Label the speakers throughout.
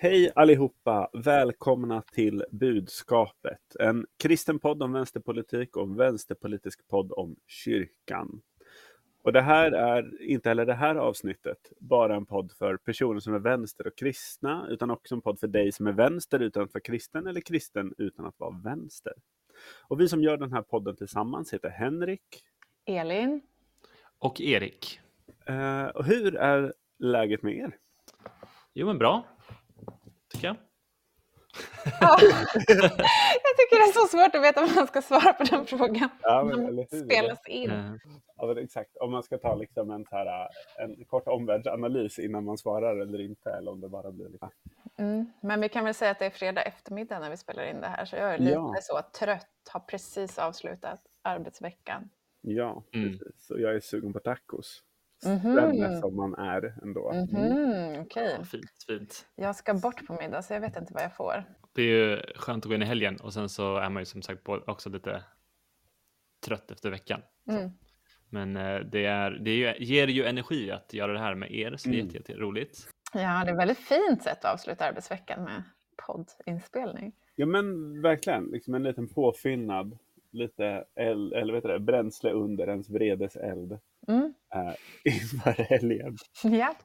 Speaker 1: Hej allihopa! Välkomna till Budskapet, en kristen podd om vänsterpolitik och en vänsterpolitisk podd om kyrkan. Och det här är inte heller det här avsnittet bara en podd för personer som är vänster och kristna, utan också en podd för dig som är vänster utan att vara kristen eller kristen utan att vara vänster. Och vi som gör den här podden tillsammans heter Henrik,
Speaker 2: Elin
Speaker 3: och Erik.
Speaker 1: Eh, och hur är läget med er?
Speaker 3: Jo men bra, tycker jag.
Speaker 2: Ja. jag tycker det är så svårt att veta vad man ska svara på den frågan.
Speaker 1: Ja, men,
Speaker 2: Den
Speaker 1: eller hur?
Speaker 2: spelas in.
Speaker 3: Eh,
Speaker 1: Ja, men exakt. Om man ska ta liksom en, här, en kort omvärldsanalys innan man svarar eller inte, eller om det bara blir lite...
Speaker 2: Mm. Men vi kan väl säga att det är fredag eftermiddag när vi spelar in det här, så jag är lite
Speaker 1: Ja.
Speaker 2: så trött, har precis avslutat arbetsveckan.
Speaker 1: Ja,
Speaker 3: Mm.
Speaker 1: precis. Och jag är sugen på tacos.
Speaker 2: Mhm.
Speaker 1: Svenne som man är ändå. Mm.
Speaker 2: Mhm, Okej,
Speaker 3: ja, fint, fint.
Speaker 2: jag ska bort på middag så jag vet inte vad jag får.
Speaker 3: Det är ju skönt att gå in i helgen och sen så är man ju som sagt också lite trött efter veckan.
Speaker 2: Mm.
Speaker 3: Men eh, det, är, det är ju, ger ju energi att göra det här med er, så det är
Speaker 1: Mm.
Speaker 3: jätte, jätte roligt.
Speaker 2: Ja, det är ett väldigt fint sätt att avsluta arbetsveckan med poddinspelning.
Speaker 1: Ja men verkligen, liksom en liten påfyllnad. Lite eld, eller vet det, bränsle under ens vredeseld
Speaker 2: Mm.
Speaker 1: eh, inför helgen.
Speaker 2: Japp.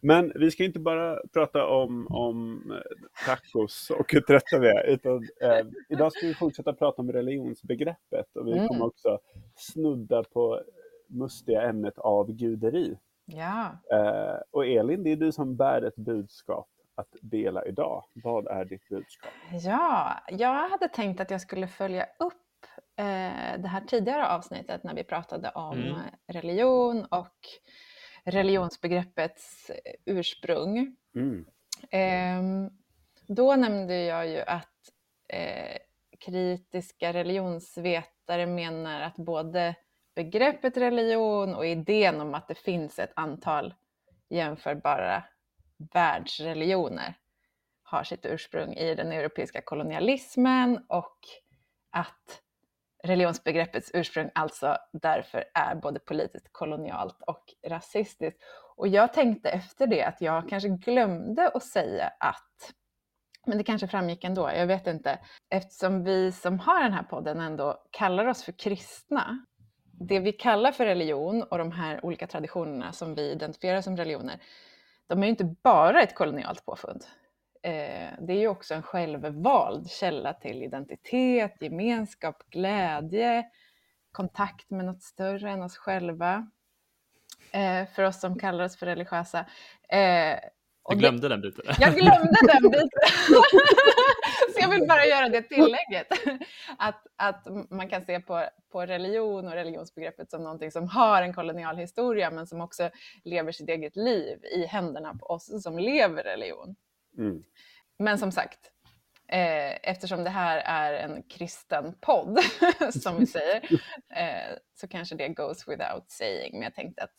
Speaker 1: Men vi ska inte bara prata om, om eh, tacos och hur trötta vi är, utan eh, idag ska vi fortsätta prata om religionsbegreppet och vi
Speaker 2: Mm.
Speaker 1: kommer också snudda på mustiga ämnet avguderi.
Speaker 2: Ja.
Speaker 1: Eh, och Elin, det är du som bär ett budskap att dela idag. Vad är ditt budskap?
Speaker 2: Ja, jag hade tänkt att jag skulle följa upp det här tidigare avsnittet när vi pratade om
Speaker 3: Mm.
Speaker 2: eh, religion och religionsbegreppets eh, ursprung.
Speaker 1: Mm.
Speaker 2: Ehm, då nämnde jag ju att eh, kritiska religionsvetare menar att både begreppet religion och idén om att det finns ett antal jämförbara världsreligioner har sitt ursprung i den europeiska kolonialismen och att religionsbegreppets ursprung alltså därför är både politiskt kolonialt och rasistiskt. Och jag tänkte efter det att jag kanske glömde att säga att, men det kanske framgick ändå, jag vet inte, eftersom vi som har den här podden ändå kallar oss för kristna, det vi kallar för religion och de här olika traditionerna som vi identifierar som religioner, de är ju inte bara ett kolonialt påfund. Eh, det är ju också en självvald källa till identitet, gemenskap, glädje, kontakt med något större än oss själva. Eh, för oss som kallar oss för religiösa. Eh,
Speaker 3: Du glömde den biten.
Speaker 2: jag glömde den biten. Så jag vill bara göra det tillägget. Att, att man kan se på, på religion och religionsbegreppet som någonting som har en kolonial historia men som också lever sitt eget liv i händerna på oss som lever religion.
Speaker 1: Mm.
Speaker 2: Men som sagt, eh, eftersom det här är en kristen podd, som vi säger, eh, så kanske det goes without saying. Men jag tänkte att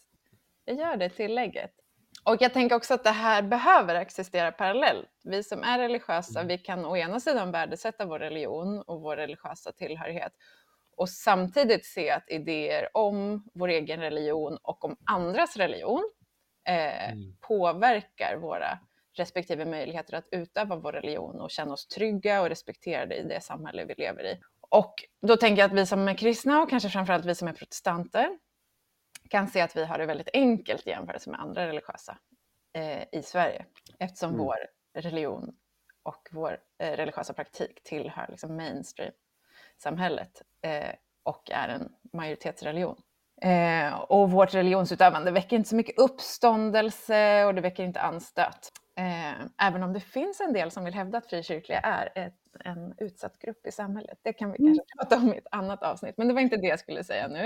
Speaker 2: jag gör det tillägget. Och jag tänker också att det här behöver existera parallellt. Vi som är religiösa, vi kan å ena sidan värdesätta vår religion och vår religiösa tillhörighet och samtidigt se att idéer om vår egen religion och om andras religion eh,
Speaker 3: Mm.
Speaker 2: påverkar våra respektive möjligheter att utöva vår religion och känna oss trygga och respekterade i det samhälle vi lever i. Och då tänker jag att vi som är kristna och kanske framförallt vi som är protestanter kan se att vi har det väldigt enkelt i jämförelse med andra religiösa eh, i Sverige eftersom
Speaker 1: Mm.
Speaker 2: vår religion och vår eh, religiösa praktik tillhör liksom mainstream-samhället eh, och är en majoritetsreligion. Eh, och vårt religionsutövande väcker inte så mycket uppståndelse och det väcker inte anstöt. Eh, även om det finns en del som vill hävda att frikyrkliga är ett, en utsatt grupp i samhället. Det kan vi kanske prata om i ett annat avsnitt, men det var inte det jag skulle säga nu.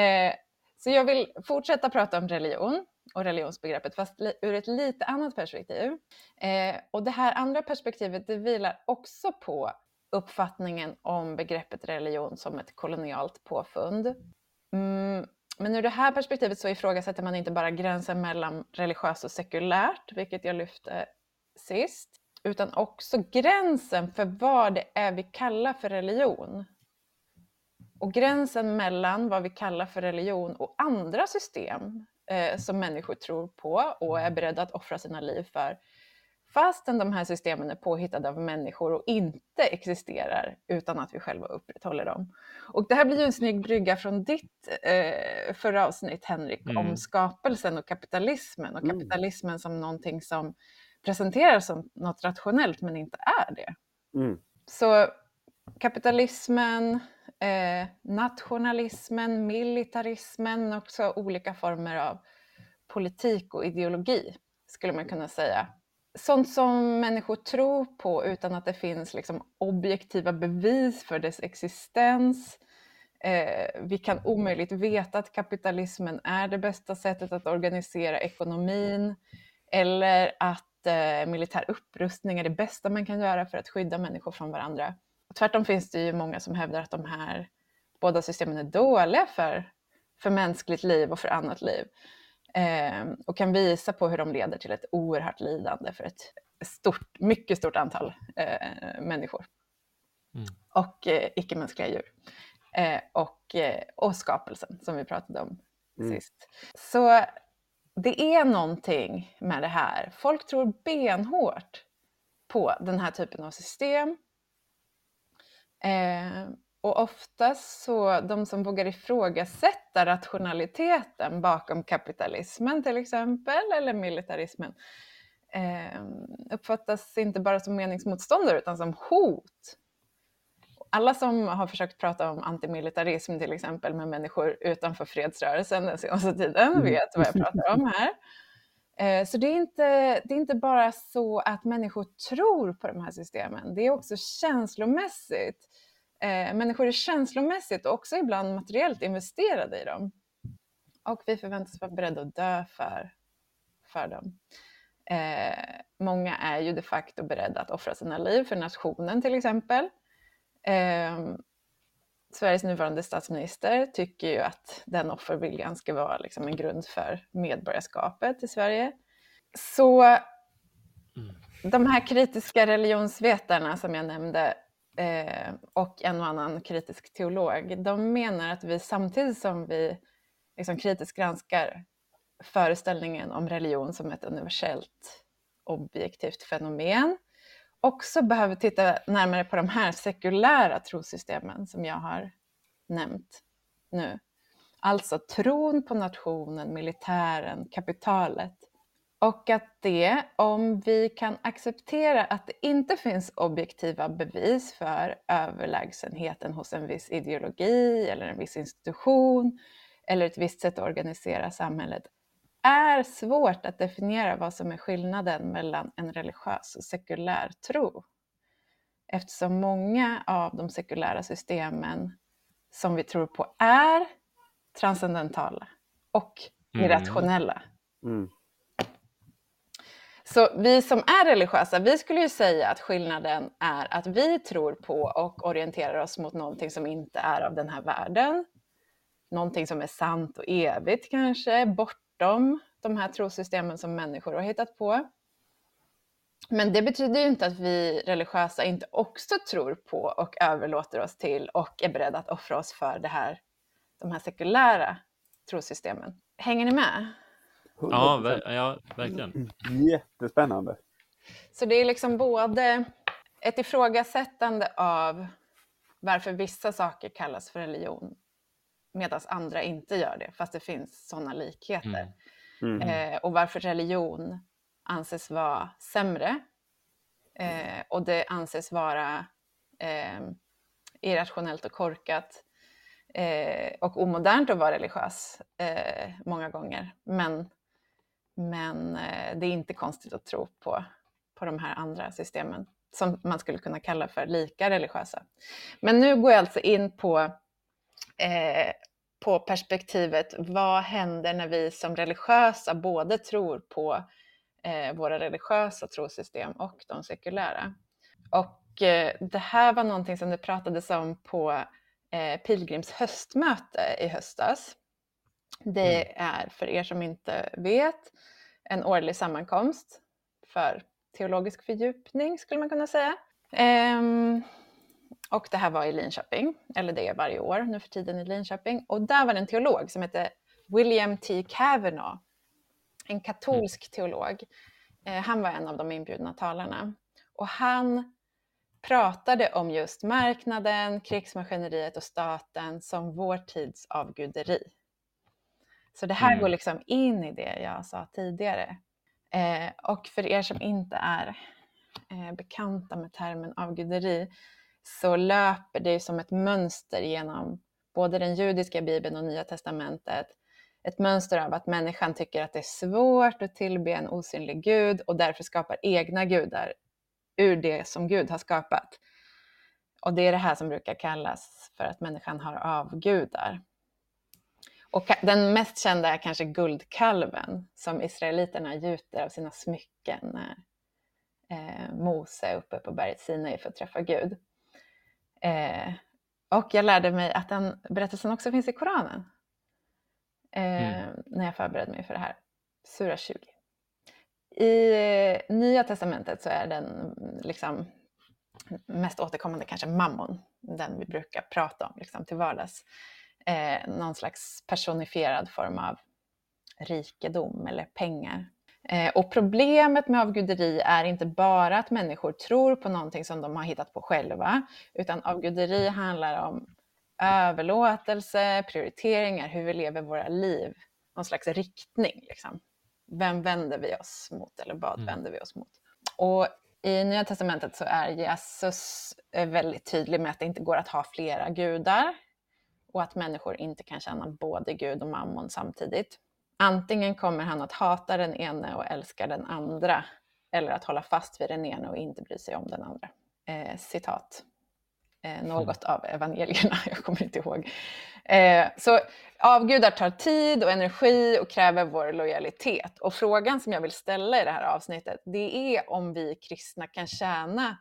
Speaker 2: Eh, så jag vill fortsätta prata om religion och religionsbegreppet, fast ur ett lite annat perspektiv. Eh, och det här andra perspektivet, det vilar också på uppfattningen om begreppet religion som ett kolonialt påfund. Mm, men ur det här perspektivet så ifrågasätter man inte bara gränsen mellan religiöst och sekulärt, vilket jag lyfte sist, utan också gränsen för vad det är vi kallar för religion. Och gränsen mellan vad vi kallar för religion och andra system eh, som människor tror på och är beredda att offra sina liv för, fastän de här systemen är påhittade av människor och inte existerar utan att vi själva upprätthåller dem. Och det här blir ju en snygg brygga från ditt eh, förra avsnitt, Henrik, mm. om skapelsen och kapitalismen och mm. kapitalismen som någonting som presenteras som något rationellt men inte är det. Mm. Så kapitalismen, eh, nationalismen, militarismen, men också olika former av politik och ideologi, skulle man kunna säga. Sånt som människor tror på utan att det finns liksom objektiva bevis för dess existens. Eh, vi kan omöjligt veta att kapitalismen är det bästa sättet att organisera ekonomin eller att eh, militär upprustning är det bästa man kan göra för att skydda människor från varandra. Tvärtom finns det ju många som hävdar att de här båda systemen är dåliga för, för mänskligt liv och för annat liv. Eh, och kan visa på hur de leder till ett oerhört lidande för ett stort, mycket stort antal eh, människor. Mm. Och eh, icke-mänskliga djur. Eh, och, eh, och skapelsen som vi pratade om mm. sist. Så det är någonting med det här. Folk tror benhårt på den här typen av system Eh, och oftast så, de som vågar ifrågasätta rationaliteten bakom kapitalismen till exempel, eller militarismen, eh, uppfattas inte bara som meningsmotståndare utan som hot. Alla som har försökt prata om antimilitarism till exempel med människor utanför fredsrörelsen den senaste tiden mm. vet vad jag pratar om här. Eh, så det är, inte, det är inte bara så att människor tror på de här systemen, det är också känslomässigt. Eh, människor är känslomässigt och också ibland materiellt investerade i dem. Och vi förväntas vara beredda att dö för, för dem. Eh, många är ju de facto beredda att offra sina liv för nationen till exempel. Sveriges nuvarande statsminister tycker ju att den offerviljan ska vara liksom en grund för medborgarskapet i Sverige. Så mm. de här kritiska religionsvetarna som jag nämnde eh, och en och annan kritisk teolog, de menar att vi samtidigt som vi liksom kritiskt granskar föreställningen om religion som ett universellt objektivt fenomen också behöver titta närmare på de här sekulära trosystemen som jag har nämnt nu. Alltså tron på nationen, militären, kapitalet. Och att det, om vi kan acceptera att det inte finns objektiva bevis för överlägsenheten hos en viss ideologi eller en viss institution eller ett visst sätt att organisera samhället, är svårt att definiera vad som är skillnaden mellan en religiös och sekulär tro. Eftersom många av de sekulära systemen som vi tror på är transcendentala och mm. irrationella. Mm. Så vi som är religiösa, vi skulle ju säga att skillnaden är att vi tror på och orienterar oss mot någonting som inte är av den här världen. Någonting som är sant och evigt kanske, bortom de här trosystemen som människor har hittat på. Men det betyder ju inte att vi religiösa inte också tror på och överlåter oss till och är beredda att offra oss för det här, de här sekulära trosystemen. Hänger ni med?
Speaker 3: Ja, ver ja, verkligen.
Speaker 1: Jättespännande.
Speaker 2: Så det är liksom både ett ifrågasättande av varför vissa saker kallas för religion medan andra inte gör det, fast det finns sådana likheter. Mm. Mm. Eh, och varför religion anses vara sämre eh, och det anses vara eh, irrationellt och korkat eh, och omodernt att vara religiös eh, många gånger. Men, men eh, det är inte konstigt att tro på, på de här andra systemen som man skulle kunna kalla för lika religiösa. Men nu går jag alltså in på eh, på perspektivet vad händer när vi som religiösa både tror på eh, våra religiösa trosystem och de sekulära. Och eh, det här var någonting som det pratades om på eh, Pilgrims höstmöte i höstas. Det mm. är, för er som inte vet, en årlig sammankomst för teologisk fördjupning skulle man kunna säga. Um, Och det här var i Linköping, eller det är varje år nu för tiden i Linköping. Och där var det en teolog som hette William T. Kavanaugh, en katolsk teolog. Eh, han var en av de inbjudna talarna. Och han pratade om just marknaden, krigsmaskineriet och staten som vår tids avguderi. Så det här
Speaker 3: Mm.
Speaker 2: går liksom in i det jag sa tidigare. Eh, och för er som inte är eh, bekanta med termen avguderi så löper det som ett mönster genom både den judiska bibeln och nya testamentet. Ett mönster av att människan tycker att det är svårt att tillbe en osynlig gud och därför skapar egna gudar ur det som Gud har skapat. Och det är det här som brukar kallas för att människan har avgudar. Och den mest kända är kanske guldkalven som israeliterna gjuter av sina smycken när eh, Mose är uppe på berget Sinai för att träffa Gud. Eh, och jag lärde mig att den berättelsen också finns i Koranen. Eh, När jag förberedde mig för det här. Sura 20. I Nya Testamentet så är den mm, liksom mest återkommande kanske mammon, den vi brukar prata om liksom, till vardags. Eh, någon slags personifierad form av rikedom eller pengar. Eh, och problemet med avguderi är inte bara att människor tror på någonting som de har hittat på själva, utan avguderi handlar om överlåtelse, prioriteringar, hur vi lever våra liv, någon slags riktning. Liksom. Vem vänder vi oss mot eller vad
Speaker 3: Mm.
Speaker 2: vänder vi oss mot? Och i Nya Testamentet så är Jesus eh, väldigt tydlig med att det inte går att ha flera gudar och att människor inte kan känna både Gud och mammon samtidigt. Antingen kommer han att hata den ene och älska den andra eller att hålla fast vid den ene och inte bry sig om den andra. Eh, citat. Eh, något av evangelierna, jag kommer inte ihåg. Eh, så avgudar tar tid och energi och kräver vår lojalitet. Och frågan som jag vill ställa i det här avsnittet, det är om vi kristna kan tjäna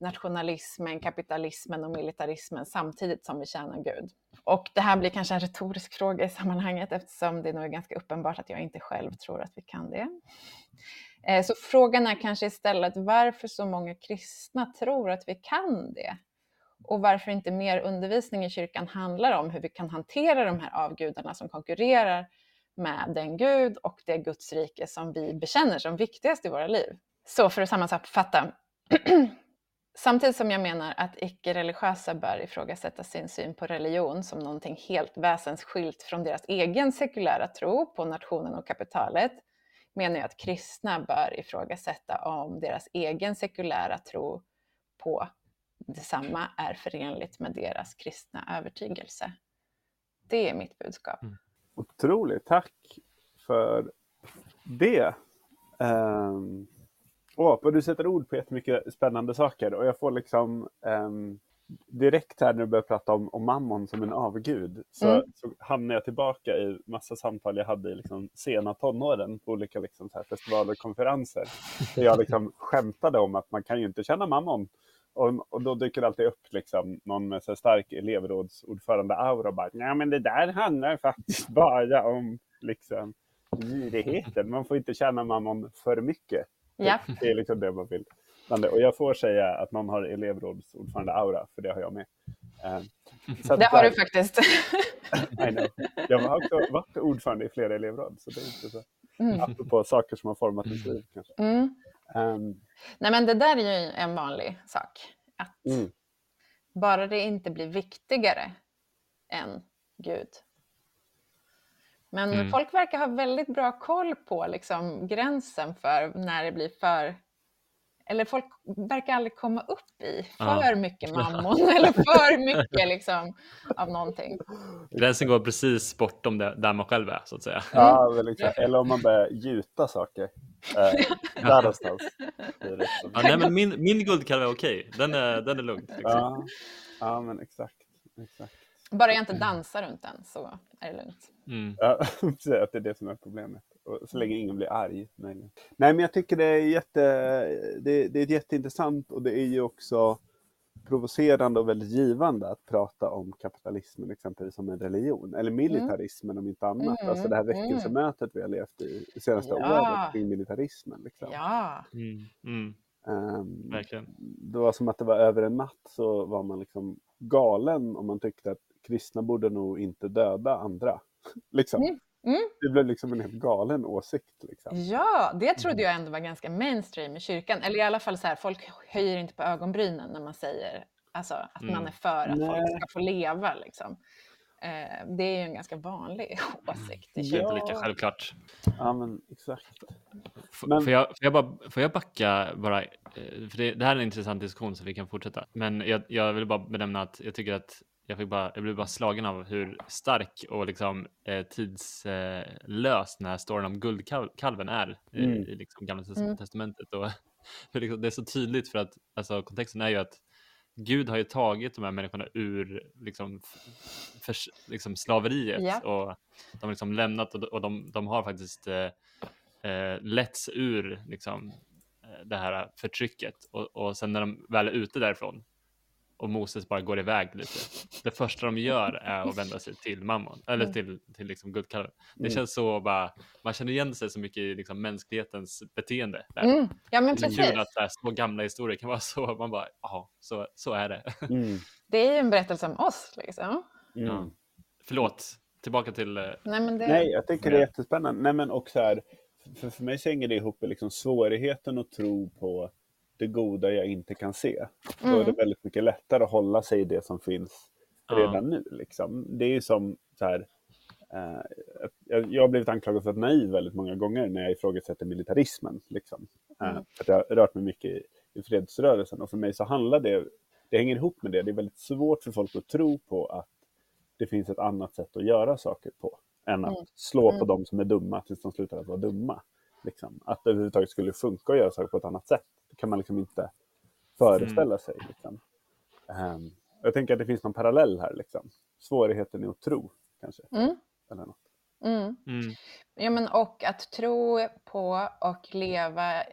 Speaker 2: nationalismen, kapitalismen och militarismen samtidigt som vi tjänar Gud. Och det här blir kanske en retorisk fråga i sammanhanget eftersom det nog är ganska uppenbart att jag inte själv tror att vi kan det. Eh, så frågan är kanske istället varför så många kristna tror att vi kan det och varför inte mer undervisning i kyrkan handlar om hur vi kan hantera de här avgudarna som konkurrerar med den Gud och det Guds rike som vi bekänner som viktigast i våra liv. Så för att sammanfatta. Samtidigt som jag menar att icke-religiösa bör ifrågasätta sin syn på religion som någonting helt väsensskilt från deras egen sekulära tro på nationen och kapitalet, menar jag att kristna bör ifrågasätta om deras egen sekulära tro på detsamma är förenligt med deras kristna övertygelse. Det är mitt budskap. Mm.
Speaker 1: Otroligt, tack för det. Um, åh, vad du sätter ord på jättemycket spännande saker och jag får liksom ehm, direkt här när du börjar prata om, om mammon som en avgud så,
Speaker 2: Mm.
Speaker 1: så hamnar jag tillbaka i massa samtal jag hade i liksom sena tonåren på olika liksom så här festivaler och konferenser. Där jag liksom skämtade om att man kan ju inte känna mammon. Och, och då dyker det alltid upp liksom någon med så stark elevrådsordförande-aura och bara ja men det där handlar faktiskt bara om liksom girigheten. Man får inte känna mammon för mycket.
Speaker 2: Ja,
Speaker 1: Det är liksom det man vill. Och jag får säga att någon har elevrådsordförande-aura, för det har jag med. Eh, så
Speaker 2: det har du
Speaker 1: där-
Speaker 2: faktiskt.
Speaker 1: I know. Jag har också varit ordförande i flera elevråd, så det är inte så.
Speaker 2: Mm.
Speaker 1: Apropå saker som har format mitt liv kanske.
Speaker 2: Mm.
Speaker 1: Ehm,
Speaker 2: Nej, men det där är ju en vanlig sak. Att
Speaker 1: Mm.
Speaker 2: bara det inte blir viktigare än Gud. Men
Speaker 3: Mm.
Speaker 2: folk verkar ha väldigt bra koll på liksom, gränsen för när det blir för... Eller folk verkar aldrig komma upp i
Speaker 3: Ja.
Speaker 2: för mycket mammon eller för mycket liksom, av någonting.
Speaker 3: Gränsen går precis bortom det, där man själv är, så att säga.
Speaker 1: Ja, väl exakt. Eller om man börjar gjuta saker. Eh, där någonstans. liksom.
Speaker 3: Ja, nej, men min, min guldkalv är okej. Den är, den är lugn. Liksom.
Speaker 1: Ja, ja, men exakt. exakt.
Speaker 2: Bara jag inte dansar runt den så är det lugnt.
Speaker 3: Mm.
Speaker 1: Ja, att det är det som är problemet. Och så länge ingen blir arg. Möjligen. Nej, men jag tycker det är, jätte, det, det är jätteintressant och det är ju också provocerande och väldigt givande att prata om kapitalismen exempelvis som en religion. Eller militarismen om inte annat.
Speaker 2: Mm,
Speaker 1: Alltså det här
Speaker 2: mm.
Speaker 1: väckelsemötet vi har levt i det senaste
Speaker 2: Ja.
Speaker 1: året kring militarismen. Liksom.
Speaker 2: Ja,
Speaker 3: Mm. Mm.
Speaker 1: Um,
Speaker 3: Verkligen.
Speaker 1: Det var som att det var över en natt så var man liksom galen om man tyckte att kristna borde nog inte döda andra. liksom.
Speaker 2: Mm. Mm.
Speaker 1: Det blev liksom en helt galen åsikt. Liksom.
Speaker 2: Ja, det trodde jag ändå var ganska mainstream i kyrkan. Eller i alla fall så här, folk höjer inte på ögonbrynen när man säger alltså, att
Speaker 3: Mm.
Speaker 2: man är för att
Speaker 1: Nej.
Speaker 2: folk ska få leva. Liksom. Eh, det är ju en ganska vanlig åsikt i
Speaker 3: Det är inte lika
Speaker 1: Ja.
Speaker 3: självklart.
Speaker 1: Ja, men exakt. Men-
Speaker 3: Får, jag, får, jag bara, får jag backa bara? eh, För det, det här är en intressant diskussion så vi kan fortsätta. Men jag, jag vill bara benämna att jag tycker att jag, fick bara, jag blev bara slagen av hur stark och liksom eh, tidslös den här storyn om guldkalven är i,
Speaker 1: Mm.
Speaker 3: i liksom gamla
Speaker 2: Mm.
Speaker 3: testamentet. Och hur liksom, det är så tydligt för att alltså, kontexten är ju att Gud har ju tagit de här människorna ur liksom, f- förs- liksom slaveriet
Speaker 2: Ja.
Speaker 3: och de har liksom lämnat och, och de, de har faktiskt eh, eh, letts ur liksom, eh, det här förtrycket och, och sen när de väl är ute därifrån och Moses bara går iväg lite. Det första de gör är att vända sig till mammon eller
Speaker 2: Mm.
Speaker 3: till, till liksom guldkalven. Det
Speaker 1: Mm.
Speaker 3: känns så bara, man känner igen sig så mycket i liksom mänsklighetens beteende. Där.
Speaker 2: Mm. Ja, men
Speaker 3: Det är
Speaker 2: precis.
Speaker 3: kul att här, små gamla historier kan vara så, man bara, ja, så, så är det.
Speaker 1: Mm.
Speaker 2: Det är ju en berättelse om oss. Liksom.
Speaker 1: Mm.
Speaker 3: Ja. Förlåt, tillbaka till eh,
Speaker 2: Nej, men det...
Speaker 1: Nej, jag tycker det är jättespännande. Nej, men också här, för, för mig så hänger det ihop med liksom svårigheten att tro på det goda jag inte kan se. Då är det
Speaker 2: Mm.
Speaker 1: väldigt mycket lättare att hålla sig i det som finns
Speaker 3: Ja.
Speaker 1: redan nu. Liksom. Det är ju som så här, eh, jag, jag har blivit anklagad för att vara naiv väldigt många gånger när jag ifrågasätter militarismen. Liksom. Eh,
Speaker 2: Mm.
Speaker 1: för att jag har rört mig mycket i, i fredsrörelsen och för mig så handlar det, det hänger ihop med det. Det är väldigt svårt för folk att tro på att det finns ett annat sätt att göra saker på än att
Speaker 2: Mm.
Speaker 1: slå på
Speaker 2: Mm.
Speaker 1: de som är dumma tills de slutar att vara dumma. Liksom. Att det överhuvudtaget skulle funka att göra saker på ett annat sätt. Kan man liksom inte föreställa sig. Liksom. Ehm, jag tänker att det finns någon parallell här. Liksom. Svårigheten i att tro, kanske.
Speaker 2: Mm.
Speaker 1: Eller något.
Speaker 2: Mm.
Speaker 3: mm,
Speaker 2: Ja, men och att tro på och leva eh,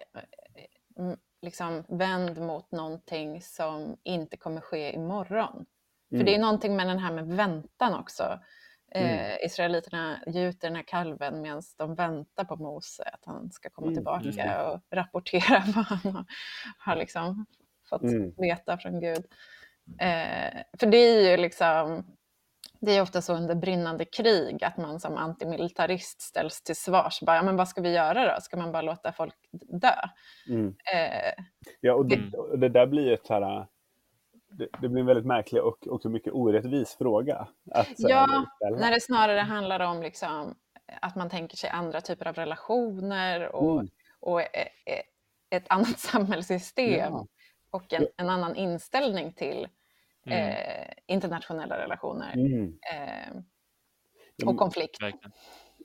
Speaker 2: mm, liksom vänd mot någonting som inte kommer ske imorgon. För
Speaker 1: Mm.
Speaker 2: det är någonting med den här med väntan också. Eh,
Speaker 1: Mm.
Speaker 2: Israeliterna gjuter den här kalven medan de väntar på Mose, att han ska komma
Speaker 1: Mm,
Speaker 2: tillbaka och rapportera vad han har, har liksom fått
Speaker 1: Mm.
Speaker 2: veta från Gud. Eh, för det är ju liksom, det är ofta så under brinnande krig att man som antimilitarist ställs till svars. Bara, ja, men vad ska vi göra då? Ska man bara låta folk dö?
Speaker 1: Mm.
Speaker 2: Eh,
Speaker 1: Ja, och det, och det där blir ett så här... Det, det blir en väldigt märklig och också mycket orättvis fråga. Att, här,
Speaker 2: Ja, när det snarare handlar om liksom, att man tänker sig andra typer av relationer och,
Speaker 1: Mm.
Speaker 2: och e- e- ett annat samhällssystem
Speaker 1: Ja.
Speaker 2: och en, en annan inställning till
Speaker 3: mm,
Speaker 2: eh, internationella relationer
Speaker 1: Mm.
Speaker 2: eh,
Speaker 1: Ja,
Speaker 2: och konflikt.
Speaker 3: verkligen.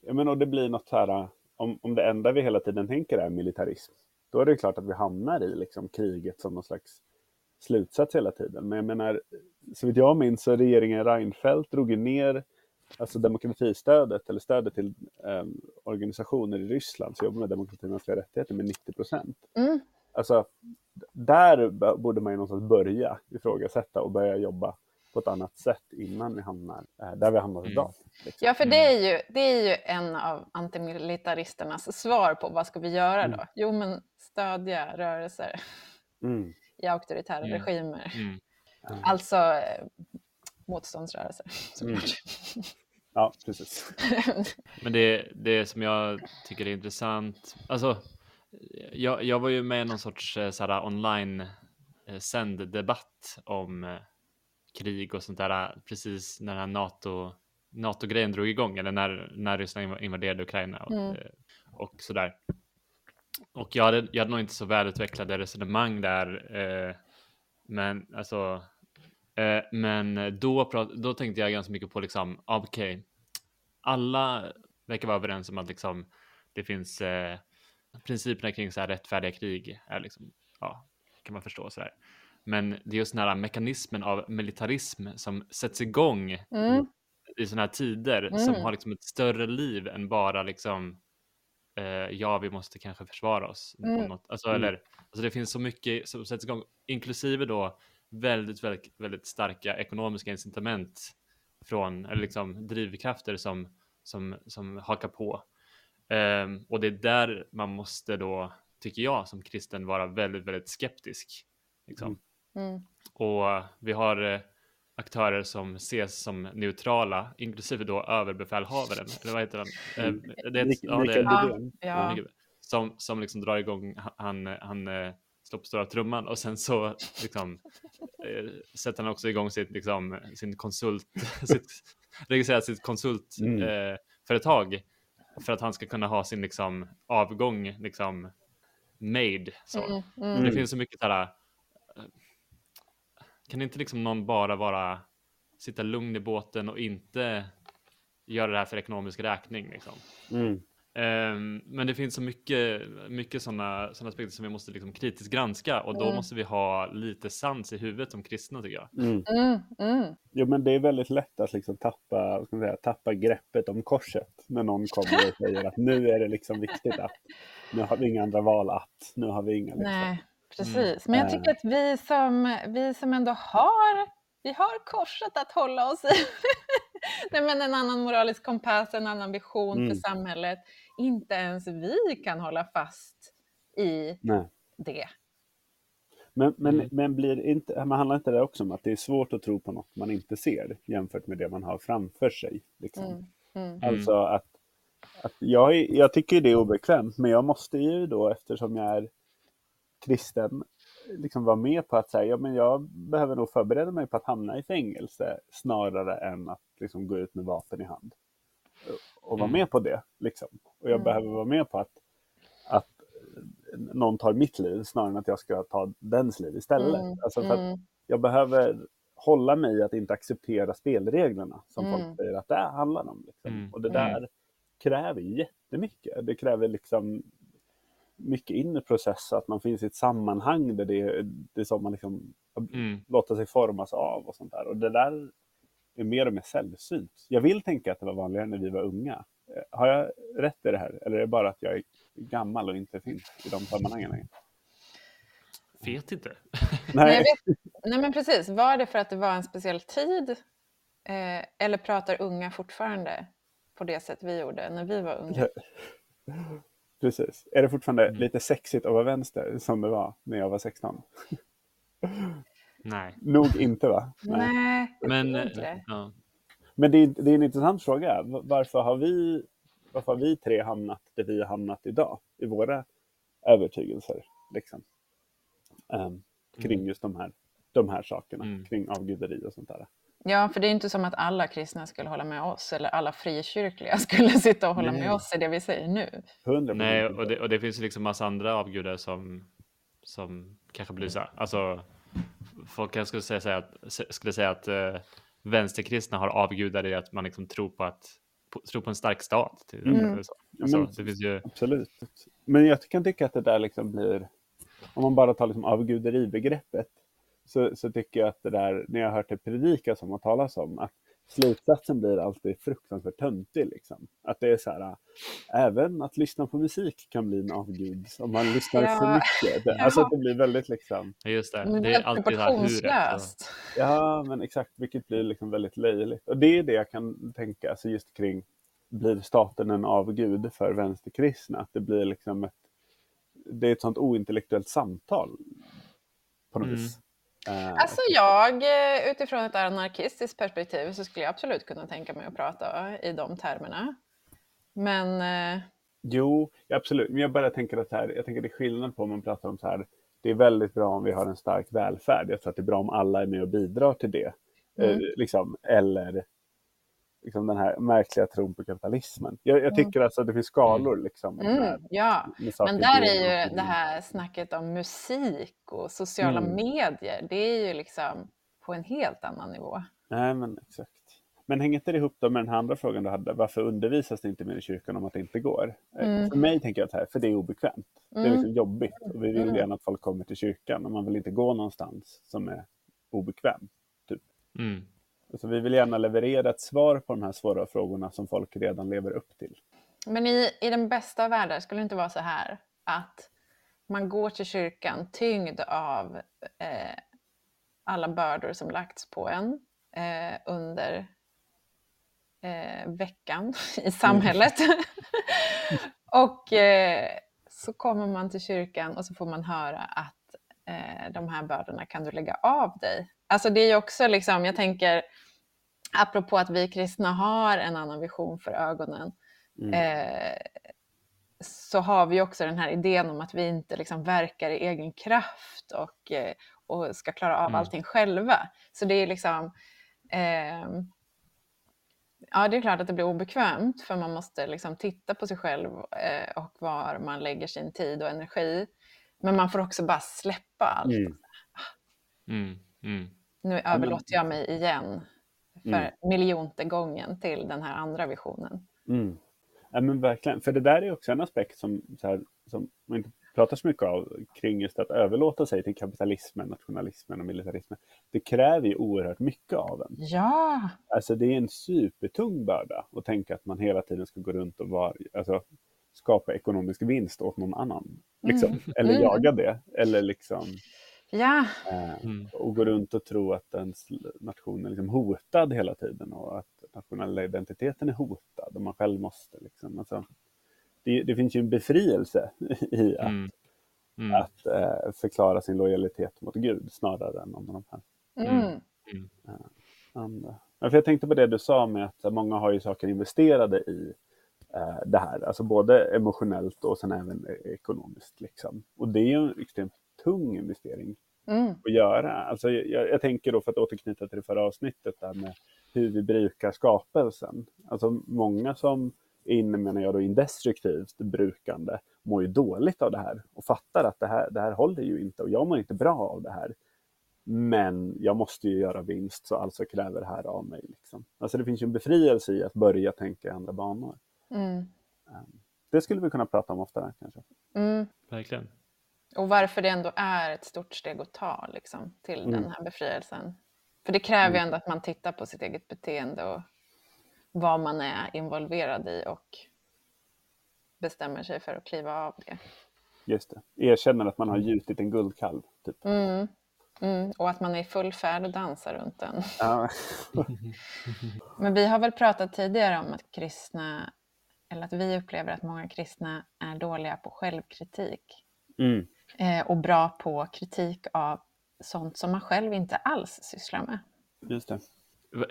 Speaker 1: Ja, men och det blir något så här, om, om det enda vi hela tiden tänker är militarism, då är det klart att vi hamnar i liksom, kriget som någon slags slutsats hela tiden. Men jag menar, så vitt jag minns så regeringen Reinfeldt drog ner alltså demokratistödet, eller stödet till eh, organisationer i Ryssland som jobbar med demokrati och mänskliga rättigheter med 90 procent.
Speaker 2: Mm.
Speaker 1: Alltså, där borde man ju någonstans börja ifrågasätta och börja jobba på ett annat sätt innan vi hamnar eh, där vi hamnar
Speaker 3: Mm.
Speaker 1: idag. Liksom.
Speaker 2: Ja, för det är, ju, det är ju en av antimilitaristernas svar på vad ska vi göra då?
Speaker 1: Mm.
Speaker 2: Jo, men stödja rörelser
Speaker 1: Mm.
Speaker 2: I auktoritära
Speaker 3: Mm.
Speaker 2: regimer.
Speaker 3: Mm.
Speaker 2: Alltså eh, motståndsrörelser såklart.
Speaker 1: Ja, precis.
Speaker 3: Men det, det som jag tycker är intressant, alltså jag, jag var ju med i någon sorts eh, såhär, online eh, sänd debatt om eh, krig och sånt där precis när den här NATO, NATO-grejen drog igång eller när, när Ryssland inv- invaderade Ukraina och,
Speaker 2: Mm.
Speaker 3: och sådär. Och jag hade, jag hade nog inte så välutvecklade resonemang där, eh, men alltså Eh, men då, prat, då tänkte jag ganska mycket på liksom, ah, okej, alla verkar vara överens om att liksom, det finns eh, principerna kring så här rättfärdiga krig är liksom, ja, kan man förstå så här. Men det är just den här mekanismen av militarism som sätts igång
Speaker 2: Mm.
Speaker 3: i sådana här tider som
Speaker 2: Mm.
Speaker 3: har liksom ett större liv än bara liksom eh, ja, vi måste kanske försvara oss. på
Speaker 2: Mm.
Speaker 3: Något. Alltså,
Speaker 1: Mm.
Speaker 3: eller, alltså det finns så mycket som sätts igång, inklusive då väldigt, väldigt, väldigt starka ekonomiska incitament från, eller liksom drivkrafter som, som, som hakar på. Ehm, och det är där man måste då tycker jag som kristen vara väldigt, väldigt skeptisk. Liksom.
Speaker 2: Mm.
Speaker 3: Och vi har eh, aktörer som ses som neutrala, inklusive då överbefälhavaren, eller vad heter han? Eh, det,
Speaker 1: Mik-
Speaker 3: ja, det,
Speaker 2: Ja,
Speaker 3: som, som liksom drar igång, han, han eh, slår på stora trumman och sen så liksom eh, sätter han också igång sitt, liksom, sin konsult, sitt, registrerar sitt konsultföretag
Speaker 1: Mm.
Speaker 3: eh, för att han ska kunna ha sin liksom avgång liksom made. Så.
Speaker 2: Mm, mm.
Speaker 3: Det finns så mycket eh, kan inte liksom någon bara vara sitta lugn i båten och inte göra det här för ekonomisk räkning liksom.
Speaker 1: Mm.
Speaker 3: Ehm, men det finns så mycket, mycket sådana såna aspekter som vi måste liksom kritiskt granska och då
Speaker 2: Mm.
Speaker 3: måste vi ha lite sans i huvudet som kristna tycker jag.
Speaker 1: Mm.
Speaker 2: Mm, mm.
Speaker 1: Jo, men det är väldigt lätt att liksom tappa, ska säga, tappa greppet om korset när någon kommer och säger att nu är det liksom viktigt att nu har vi inga andra val att, nu har vi inga liksom.
Speaker 2: Nej, precis. Men jag tycker att vi som, vi som ändå har, vi har korset att hålla oss i. Nej, men en annan moralisk kompass, en annan vision
Speaker 1: Mm.
Speaker 2: för samhället. Inte ens vi kan hålla fast i
Speaker 1: Nej.
Speaker 2: det.
Speaker 1: Men, men,
Speaker 3: Mm.
Speaker 1: men blir inte, man handlar inte det också om att det är svårt att tro på något man inte ser jämfört med det man har framför sig? Liksom.
Speaker 2: Mm. Mm.
Speaker 1: Alltså att, att jag, jag tycker det är obekvämt, men jag måste ju då eftersom jag är kristen liksom vara med på att säga, ja men jag behöver nog förbereda mig på att hamna i fängelse snarare än att liksom gå ut med vapen i hand. Och vara
Speaker 3: Mm.
Speaker 1: med på det. Liksom. Och jag
Speaker 2: Mm.
Speaker 1: behöver vara med på att, att någon tar mitt liv snarare än att jag ska ta dens liv istället.
Speaker 2: Mm.
Speaker 1: Alltså för att
Speaker 2: Mm.
Speaker 1: jag behöver hålla mig i att inte acceptera spelreglerna som
Speaker 2: Mm.
Speaker 1: folk säger att det handlar om. Liksom.
Speaker 3: Mm.
Speaker 1: Och det
Speaker 2: Mm.
Speaker 1: där kräver jättemycket. Det kräver liksom mycket inre process, att man finns i ett sammanhang där det, det är som man liksom
Speaker 3: Mm.
Speaker 1: låter sig formas av och sånt där. Och det där är mer och mer sällsynt. Jag vill tänka att det var vanligare när vi var unga. Eh, Har jag rätt i det här? Eller är det bara att jag är gammal och inte finns i de sammanhangen längre?
Speaker 3: Vet inte.
Speaker 2: Nej, vet, nej men precis, var det för att det var en speciell tid? Eh, eller pratar unga fortfarande på det sätt vi gjorde när vi var unga?
Speaker 1: Precis. Är det fortfarande
Speaker 3: Mm.
Speaker 1: lite sexigt att vara vänster som det var när jag var 16?
Speaker 3: Nej.
Speaker 1: Nog inte va?
Speaker 2: Nej, jag
Speaker 3: Men, eh,
Speaker 2: inte det.
Speaker 3: ja.
Speaker 1: Men det är, det är en intressant fråga. Varför har, vi, varför har vi tre hamnat där vi har hamnat idag i våra övertygelser? Liksom. Ehm, kring
Speaker 3: Mm.
Speaker 1: just de här, de här sakerna,
Speaker 3: Mm.
Speaker 1: kring avguderi och sånt där.
Speaker 2: Ja, för det är inte som att alla kristna skulle hålla med oss eller alla frikyrkliga skulle sitta och hålla
Speaker 1: Nej.
Speaker 2: med oss i det vi säger nu.
Speaker 1: 100
Speaker 3: Nej, och det, och det finns ju liksom massa andra avgudar som, som kanske blir så här. Alltså, folk kanske skulle säga, här att, skulle säga att eh, vänsterkristna har avgudar i att man liksom tror på att på, tror på en stark stat. Till,
Speaker 2: Mm.
Speaker 3: så. Alltså,
Speaker 1: Men-
Speaker 3: det finns ju,
Speaker 1: Absolut. Men jag kan tycka att det där liksom blir, om man bara tar liksom avguderibegreppet, så, så tycker jag att det där, när jag har hört det predikas om och talas om, att slutsatsen blir alltid fruktansvärt töntig. Liksom. Att det är så här, även att lyssna på musik kan bli en avgud om man lyssnar
Speaker 2: Ja.
Speaker 1: för mycket. Det, alltså att det blir väldigt liksom,
Speaker 3: ja, just det,
Speaker 2: Men
Speaker 3: det är alltid så här hur rätt.
Speaker 1: ja men exakt, vilket blir liksom väldigt löjligt. Och det är det jag kan tänka, alltså just kring, blir staten en avgud för vänsterkristna? Att det blir liksom ett, det är ett sånt ointellektuellt samtal på något
Speaker 3: Mm.
Speaker 1: vis. Eh,
Speaker 2: Alltså jag, eh, utifrån ett anarkistiskt perspektiv så skulle jag absolut kunna tänka mig att prata i de termerna. Men eh,
Speaker 1: Jo, absolut. Men jag bara tänker att här, jag tänker det är skillnad på om man pratar om så här, det är väldigt bra om vi har en stark välfärd. Jag tror att det är bra om alla är med och bidrar till det.
Speaker 2: Mm.
Speaker 1: Eh, liksom, eller liksom den här märkliga tron på kapitalismen. Jag, jag tycker alltså att det finns skalor liksom.
Speaker 2: mm,
Speaker 1: med-
Speaker 2: ja, men där är ju det här snacket om musik och sociala
Speaker 1: Mm.
Speaker 2: medier, det är ju liksom på en helt annan nivå.
Speaker 1: Nej, men exakt. Men hänger inte det ihop då med den här andra frågan du hade? Varför undervisas det inte mer i kyrkan om att det inte går? Eh,
Speaker 2: Mm.
Speaker 1: För mig tänker jag så här, för det är obekvämt. Det är
Speaker 2: Mm.
Speaker 1: liksom jobbigt och vi vill
Speaker 2: Mm.
Speaker 1: gärna att folk kommer till kyrkan och man vill inte gå någonstans som är obekväm.
Speaker 3: Mm.
Speaker 1: Alltså, vi vill gärna leverera ett svar på de här svåra frågorna som folk redan lever upp till.
Speaker 2: Men i, i den bästa av världar skulle det inte vara så här att man går till kyrkan tyngd av eh, alla bördor som lagts på en eh, under eh, veckan i samhället. och eh, så kommer man till kyrkan och så får man höra att eh, de här bördorna kan du lägga av dig. Alltså det är ju också liksom, jag tänker, apropå att vi kristna har en annan vision för ögonen, mm. eh, så har vi också den här idén om att vi inte liksom verkar i egen kraft och, eh, och ska klara av mm. allting själva. Så det är liksom, eh, ja det är klart att det blir obekvämt för man måste liksom titta på sig själv eh, och var man lägger sin tid och energi. Men man får också bara släppa allt. Mm. Mm. Nu överlåter jag mig igen för mm. miljonte gången till den här andra visionen.
Speaker 1: Mm. Ja, men verkligen, för det där är också en aspekt som, här, som man inte pratar så mycket av kring just att överlåta sig till kapitalismen, nationalismen och militarismen. Det kräver ju oerhört mycket av en.
Speaker 2: Ja!
Speaker 1: Alltså det är en supertung börda att tänka att man hela tiden ska gå runt och vara, alltså, skapa ekonomisk vinst åt någon annan. Liksom. Mm. Eller mm. jaga det. Eller liksom
Speaker 2: ja.
Speaker 1: eh, mm. och gå runt och tro att ens nation är liksom hotad hela tiden och att nationella identiteten är hotad och man själv måste liksom. Alltså, det, det finns ju en befrielse i att, mm. Mm. att eh, förklara sin lojalitet mot Gud snarare än om de här
Speaker 2: mm.
Speaker 1: eh, andra. Ja, för jag tänkte på det du sa med att många har ju saker investerade i eh, det här, alltså både emotionellt och sen även ekonomiskt. Liksom. Och det är ju extremt tung investering mm. att göra. Alltså jag, jag, tänker då, för att återknyta till det förra avsnittet, där med hur vi brukar skapelsen. Alltså många som är inne, menar jag då, in destruktivt brukande mår ju dåligt av det här och fattar att det här, det här håller ju inte och jag mår inte bra av det här. Men jag måste ju göra vinst så alltså kräver det här av mig. Liksom. Alltså det finns ju en befrielse i att börja tänka i andra banor.
Speaker 2: Mm. Ehm,
Speaker 1: det skulle vi kunna prata om oftare kanske.
Speaker 2: Mm.
Speaker 3: Verkligen.
Speaker 2: Och varför det ändå är ett stort steg att ta liksom, till mm. den här befrielsen. För det kräver ju mm. ändå att man tittar på sitt eget beteende och vad man är involverad i och bestämmer sig för att kliva av det.
Speaker 1: Just det. Erkänner att man har gjutit en guldkalv. Typ.
Speaker 2: Mm. Mm. Och att man är i full färd och dansar runt den.
Speaker 1: Ja.
Speaker 2: Men vi har väl pratat tidigare om att kristna, eller att vi upplever att många kristna är dåliga på självkritik.
Speaker 1: Mm.
Speaker 2: Eh, och bra på kritik av sånt som man själv inte alls sysslar med.
Speaker 1: Just det.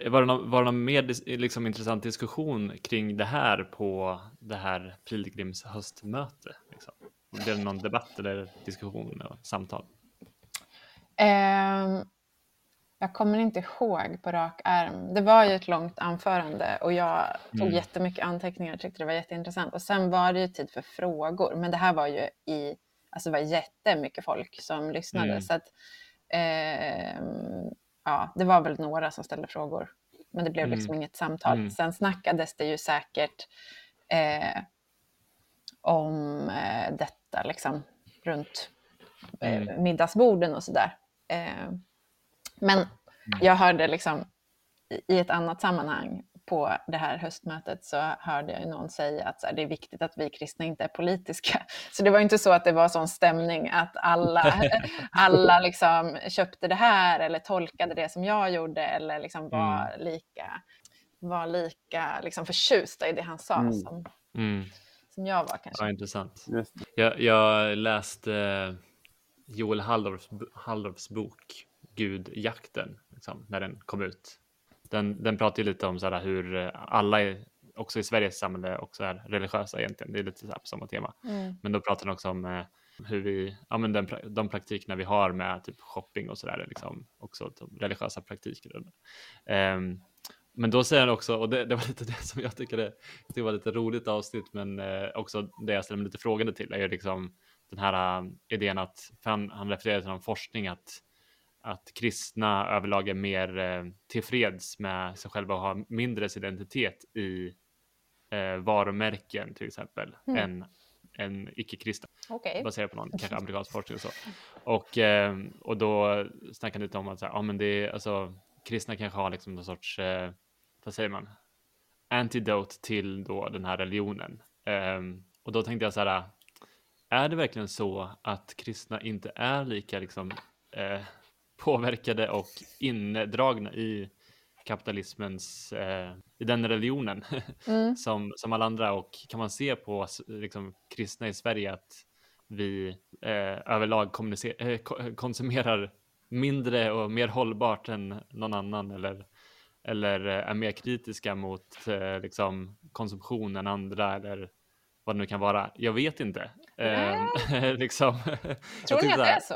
Speaker 3: Var det någon, var det någon mer liksom, intressant diskussion kring det här på det här Pilgrims höstmöte? Liksom? Blev det någon debatt eller diskussion eller samtal?
Speaker 2: Eh, jag kommer inte ihåg på rak arm. Det var ju ett långt anförande och jag tog mm. jättemycket anteckningar och tyckte det var jätteintressant. Och sen var det ju tid för frågor, men det här var ju i, alltså det var jättemycket folk som lyssnade. Mm. Så att, eh, ja, det var väl några som ställde frågor, men det blev mm. liksom inget samtal. Mm. Sen snackades det ju säkert eh, om eh, detta liksom runt eh, mm. middagsborden och sådär. Eh, men mm. jag hörde liksom i ett annat sammanhang på det här höstmötet så hörde jag någon säga att här, det är viktigt att vi kristna inte är politiska. Så det var inte så att det var sån stämning att alla, alla liksom köpte det här eller tolkade det som jag gjorde eller liksom var mm. lika, var lika liksom förtjusta i det han sa mm. Som,
Speaker 3: mm.
Speaker 2: som jag var kanske.
Speaker 3: Ja, intressant. Jag, jag läste Joel Halldorfs, Halldorfs bok Gudjakten, liksom, när den kom ut. Den, den pratar ju lite om så här, hur eh, alla, är, också i Sveriges samhälle, också är religiösa egentligen. Det är lite så här på samma tema.
Speaker 2: Mm.
Speaker 3: Men då pratar den också om eh, hur vi, ja men den, de praktikerna vi har med typ shopping och sådär, liksom också religiösa praktiker. Um, men då säger han också, och det, det, var lite det som jag tycker det, det var lite roligt avsnitt, men eh, också det jag ställer mig lite frågande till är ju liksom den här uh, idén att, han, han refererar till någon forskning att att kristna överlag är mer eh, tillfreds med sig själva och har mindre identitet i eh, varumärken till exempel mm. än, än icke-kristna.
Speaker 2: Okay.
Speaker 3: Baserat på någon kanske amerikansk forskning och så. Och, eh, och då snackar han lite om att så här, ja, men det är, alltså, kristna kanske har liksom någon sorts, eh, vad säger man, antidote till då den här religionen. Um, och då tänkte jag så här, är det verkligen så att kristna inte är lika liksom, eh, påverkade och indragna i kapitalismens, eh, i den religionen
Speaker 2: mm.
Speaker 3: som, som alla andra och kan man se på liksom, kristna i Sverige att vi eh, överlag eh, konsumerar mindre och mer hållbart än någon annan eller, eller eh, är mer kritiska mot eh, liksom, konsumtion än andra eller vad det nu kan vara. Jag vet inte.
Speaker 2: Mm.
Speaker 3: liksom.
Speaker 2: Tror ni att det är så?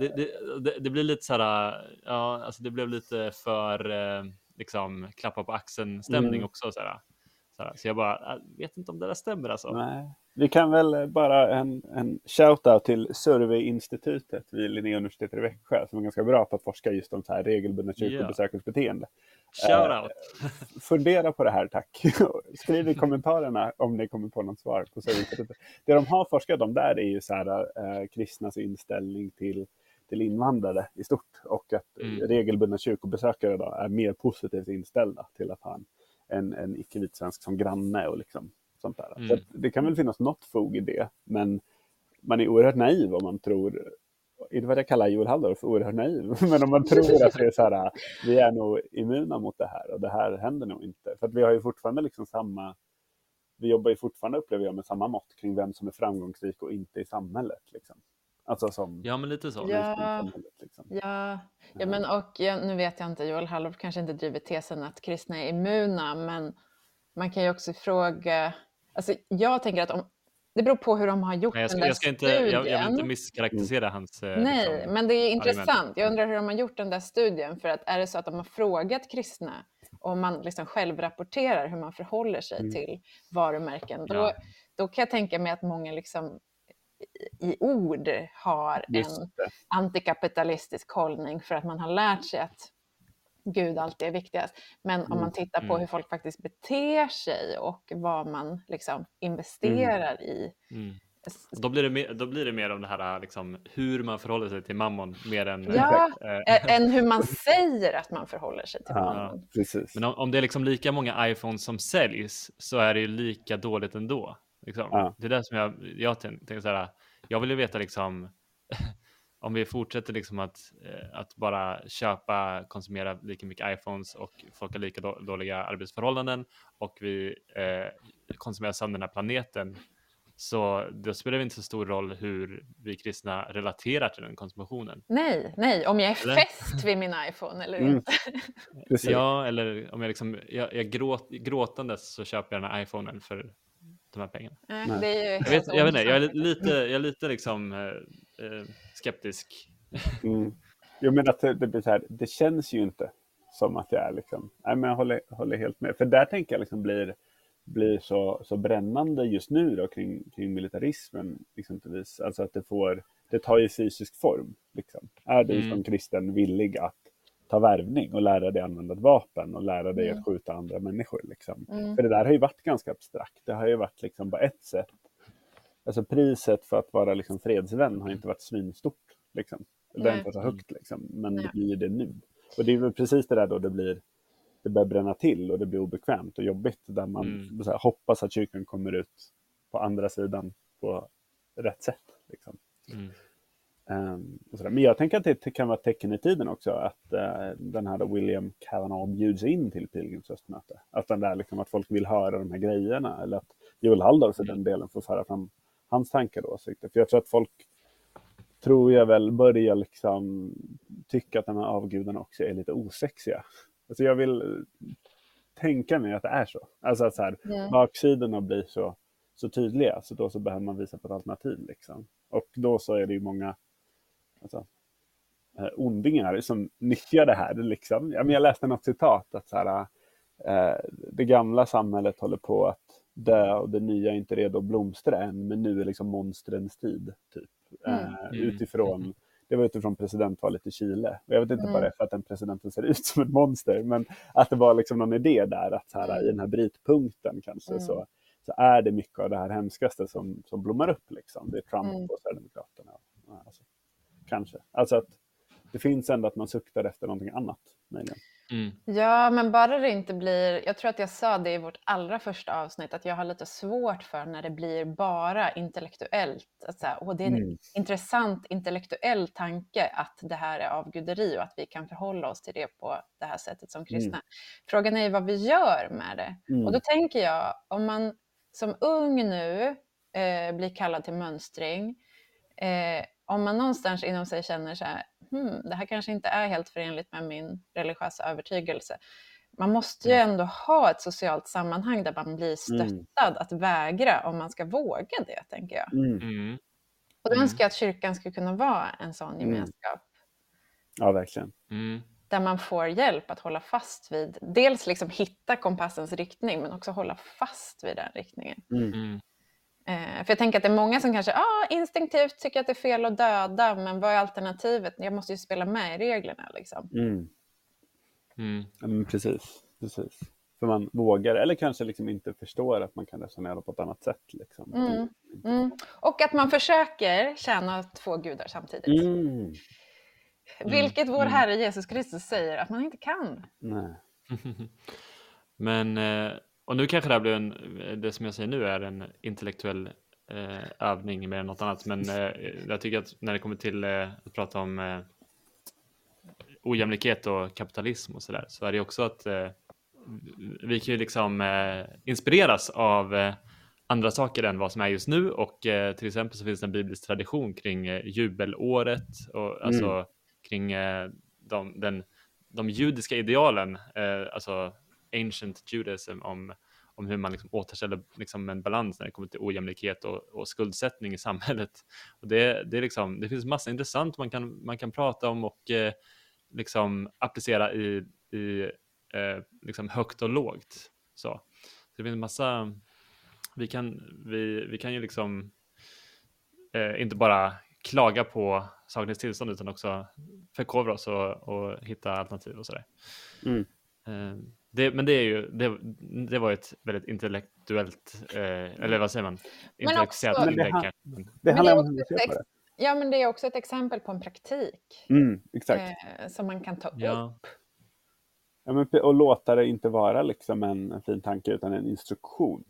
Speaker 3: Det, det, det, det, blir lite så här, ja, alltså det blev lite för eh, liksom klappa på axeln stämning mm. också. Så, här. Så, här. så jag bara, jag vet inte om det där stämmer alltså.
Speaker 1: Nej. Vi kan väl bara en, en shout-out till Survey-institutet vid Linnéuniversitetet i Växjö som är ganska bra på att forska just om så här regelbundna kyrkobesökens yeah. beteende.
Speaker 3: Shout-out!
Speaker 1: Eh, fundera på det här tack. Skriv i kommentarerna om ni kommer på något svar på Survey-institutet. Det de har forskat om där är ju så här, eh, kristnas inställning till till invandrare i stort och att mm. regelbundna kyrkobesökare då är mer positivt inställda till att ha en, en, en icke-vit svensk som granne och liksom sånt där. Mm. Så det kan väl finnas något fog i det, men man är oerhört naiv om man tror är det vad jag kallar Joel Halldorf oerhört naiv? Men om man tror att det är så här, vi är nog immuna mot det här och det här händer nog inte. För att vi har ju fortfarande liksom samma, vi jobbar ju fortfarande upplever jag med samma mått kring vem som är framgångsrik och inte i samhället. Liksom. Alltså som...
Speaker 3: Ja, men lite så.
Speaker 2: Ja, liksom. ja. ja men och ja, nu vet jag inte, Joel Halldorf kanske inte driver tesen att kristna är immuna, men man kan ju också fråga, alltså jag tänker att om, det beror på hur de har gjort
Speaker 3: Nej, jag ska,
Speaker 2: den där
Speaker 3: jag ska inte,
Speaker 2: studien.
Speaker 3: Jag, jag vill inte misskaraktärisera hans
Speaker 2: eh, Nej,
Speaker 3: liksom,
Speaker 2: men det är intressant. Jag undrar hur de har gjort den där studien. För att är det så att de har frågat kristna och man liksom själv rapporterar hur man förhåller sig mm. till varumärken, då, ja. då kan jag tänka mig att många liksom i ord har en antikapitalistisk hållning för att man har lärt sig att Gud alltid är viktigast. Men om man mm, tittar på mm. hur folk faktiskt beter sig och vad man liksom investerar mm. i.
Speaker 3: Mm. Då blir, det mer, då blir det mer om det här liksom, hur man förhåller sig till mammon mer än,
Speaker 2: ja, äh, än hur man säger att man förhåller sig till ja, mammon.
Speaker 1: Precis.
Speaker 3: Men om, om, det är liksom lika många iPhones som säljs så är det ju lika dåligt ändå. Liksom. Ja. Det är det som jag, jag tänker så här, jag vill ju veta liksom om vi fortsätter liksom att, eh, att bara köpa, konsumera lika mycket iPhones och folk har lika dåliga arbetsförhållanden och vi eh, konsumerar sönder den här planeten så då spelar det inte så stor roll hur vi kristna relaterar till den konsumtionen.
Speaker 2: Nej, nej, om jag är eller? fäst vid min iPhone eller mm. inte.
Speaker 3: ja, eller om jag liksom, jag, jag gråt, gråtandes så köper jag den här iPhonen för de här pengarna.
Speaker 2: Nej, det är
Speaker 3: jag, vet, jag vet inte, jag är lite, jag är lite liksom eh, skeptisk.
Speaker 1: Mm. Jo, men att det, blir så här, det känns ju inte som att jag är liksom, nej men jag håller, håller helt med. För där tänker jag liksom blir, blir så, så brännande just nu då kring, kring militarismen exempelvis. Alltså att det får, det tar ju fysisk form. Liksom. Är du mm. som kristen villig att ta värvning och lära dig använda ett vapen och lära dig mm. att skjuta andra människor. Liksom. Mm. För det där har ju varit ganska abstrakt. Det har ju varit liksom bara ett sätt. Alltså priset för att vara liksom fredsvän har inte varit svinstort. Liksom. Det har inte varit så högt, liksom. men Nej. det blir det nu. Och det är väl precis det där då det blir det börjar bränna till och det blir obekvämt och jobbigt där man mm. här, hoppas att kyrkan kommer ut på andra sidan på rätt sätt. Liksom. Mm. Um, Men jag tänker att det kan vara ett tecken i tiden också att uh, den här William Kavanaugh bjuds in till Pilgrims höstmöte. Att, den där, liksom, att folk vill höra de här grejerna eller att Joel Halldorf för den delen får föra fram hans tankar och åsikter. För jag tror att folk, tror jag väl, börjar liksom tycka att de här avgudarna också är lite osexiga. Alltså jag vill tänka mig att det är så. Alltså att så här, yeah. baksidorna blir så, så tydliga, så då så behöver man visa på ett alternativ. Liksom. Och då så är det ju många alltså, eh, ondingar som nyttjar det här. Liksom. Ja, men jag läste något citat att så här, eh, det gamla samhället håller på att dö och det nya är inte redo att blomstra än, men nu är liksom monstrens tid. Typ. Mm. Eh, mm. utifrån, det var utifrån presidentvalet i Chile. Jag vet inte mm. bara för att den presidenten ser ut som ett monster, men att det var liksom någon idé där att här, i den här brytpunkten kanske mm. så, så är det mycket av det här hemskaste som, som blommar upp. Liksom. Det är Trump mm. och Sverigedemokraterna. Alltså kanske. Alltså att det finns ändå att man suktar efter någonting annat. Möjligen.
Speaker 2: Mm. Ja, men bara det inte blir, jag tror att jag sa det i vårt allra första avsnitt, att jag har lite svårt för när det blir bara intellektuellt. Att så här, det är en mm. intressant intellektuell tanke att det här är avguderi och att vi kan förhålla oss till det på det här sättet som kristna. Mm. Frågan är vad vi gör med det. Och då mm. tänker jag, om man som ung nu eh, blir kallad till mönstring, eh, om man någonstans inom sig känner så här, hmm, det här kanske inte är helt förenligt med min religiösa övertygelse. Man måste ju ändå ha ett socialt sammanhang där man blir stöttad
Speaker 1: Mm.
Speaker 2: att vägra om man ska våga det, tänker jag.
Speaker 1: Mm.
Speaker 3: Mm.
Speaker 2: Och då
Speaker 3: Mm.
Speaker 2: önskar jag att kyrkan skulle kunna vara en sån
Speaker 1: Mm.
Speaker 2: gemenskap
Speaker 1: Ja, verkligen.
Speaker 3: Mm.
Speaker 2: där man får hjälp att hålla fast vid, dels liksom hitta kompassens riktning, men också hålla fast vid den riktningen.
Speaker 1: Mm.
Speaker 3: Mm.
Speaker 2: Eh, för jag tänker att det är många som kanske ah, instinktivt tycker att det är fel att döda, men vad är alternativet? Jag måste ju spela med i reglerna. Liksom.
Speaker 1: Mm.
Speaker 3: Mm.
Speaker 1: Men precis, precis. För man vågar, eller kanske liksom inte förstår att man kan resonera på ett annat sätt. Liksom.
Speaker 2: Mm. Mm. Och att man försöker tjäna två gudar samtidigt.
Speaker 1: Mm.
Speaker 2: Vilket vår
Speaker 3: Mm.
Speaker 2: Herre Jesus Kristus säger att man inte kan.
Speaker 1: Nej.
Speaker 3: Men, eh, och nu kanske det här blir en, det som jag säger nu är en intellektuell eh, övning mer än något annat. Men eh, jag tycker att när det kommer till eh, att prata om eh, ojämlikhet och kapitalism och sådär så är det också att eh, vi kan ju liksom eh, inspireras av eh, andra saker än vad som är just nu och till exempel så finns det en biblisk tradition kring jubelåret och alltså kring eh, de, den, de judiska idealen, alltså ancient judaism om, om hur man liksom återställer liksom en balans när det kommer till ojämlikhet och, och skuldsättning i samhället. Och det, det, är liksom, det finns massa intressant man kan, man kan prata om och eh, liksom applicera i, i eh, liksom högt och lågt. Så, så det finns massa, vi kan, vi, vi kan ju liksom eh, inte bara klaga på sakernas tillstånd utan också förkovra oss och, och hitta alternativ och sådär.
Speaker 1: Mm.
Speaker 3: Det, men det är ju, det, det var ett väldigt intellektuellt, eh, eller vad säger man? Intellektuellt
Speaker 2: också-
Speaker 1: Men det.
Speaker 3: Men-
Speaker 1: Det handlar
Speaker 2: är
Speaker 1: om hur
Speaker 2: också
Speaker 1: vi
Speaker 2: ett
Speaker 1: ser på det.
Speaker 2: Ja, men det är också ett exempel på en praktik
Speaker 1: Mm, exakt.
Speaker 2: eh, som man kan ta upp.
Speaker 3: Ja,
Speaker 1: Ja, men, och låta det inte vara liksom en, en fin tanke utan en instruktion.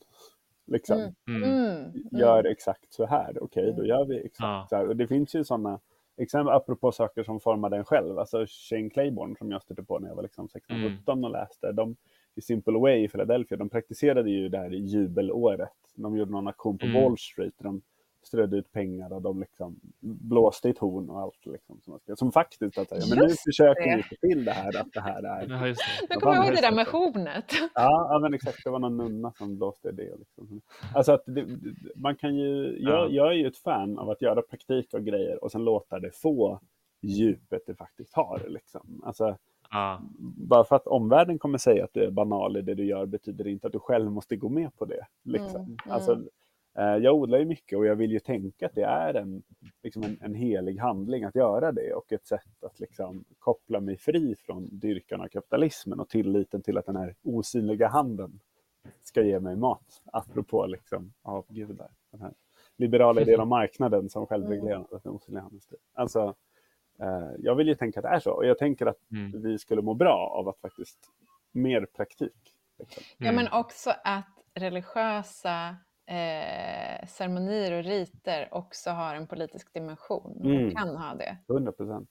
Speaker 1: Liksom.
Speaker 2: Mm.
Speaker 3: mm,
Speaker 2: Mm. Mm.
Speaker 1: Gör exakt så här. Okej, då gör vi exakt
Speaker 3: Ja.
Speaker 1: så här. Och det finns ju sådana exempel apropå saker som formade en själv. Alltså Shane Claiborne som jag stötte på när jag var liksom 16-17 och läste. De, I Simple Way i Philadelphia, de praktiserade ju det här jubelåret. De gjorde någon aktion på
Speaker 3: Mm.
Speaker 1: Wall Street. De strödde ut pengar och de liksom blåste i ett horn och allt. Liksom, som, som faktiskt att säga, men nu försöker vi få till det här, att det här är
Speaker 3: ja just det.
Speaker 2: Nu kommer jag ihåg det där med hornet.
Speaker 1: Ja, ja men exakt. Det var någon nunna som blåste det. Liksom. Alltså att det, man kan ju, jag,
Speaker 3: Ja.
Speaker 1: jag är ju ett fan av att göra praktik och grejer och sen låta det få djupet det faktiskt har. Liksom. Alltså,
Speaker 3: Ja,
Speaker 1: bara för att omvärlden kommer säga att du är banal i det du gör betyder det inte att du själv måste gå med på det. Liksom.
Speaker 2: Mm,
Speaker 1: Alltså, eh, jag odlar ju mycket och jag vill ju tänka att det är en, liksom en, en helig handling att göra det och ett sätt att liksom koppla mig fri från dyrkan av kapitalismen och tilliten till att den här osynliga handen ska ge mig mat. Apropå liksom avgudar. Den här liberala idén om marknaden som självreglerande, den osynliga handens styr. Alltså, eh, jag vill ju tänka att det är så och jag tänker att
Speaker 3: mm,
Speaker 1: vi skulle må bra av att faktiskt mer praktik. Liksom.
Speaker 2: Ja,
Speaker 3: mm,
Speaker 2: men också att religiösa eh, ceremonier och riter också har en politisk dimension
Speaker 1: Mm.
Speaker 2: och kan ha det.
Speaker 1: 100 procent.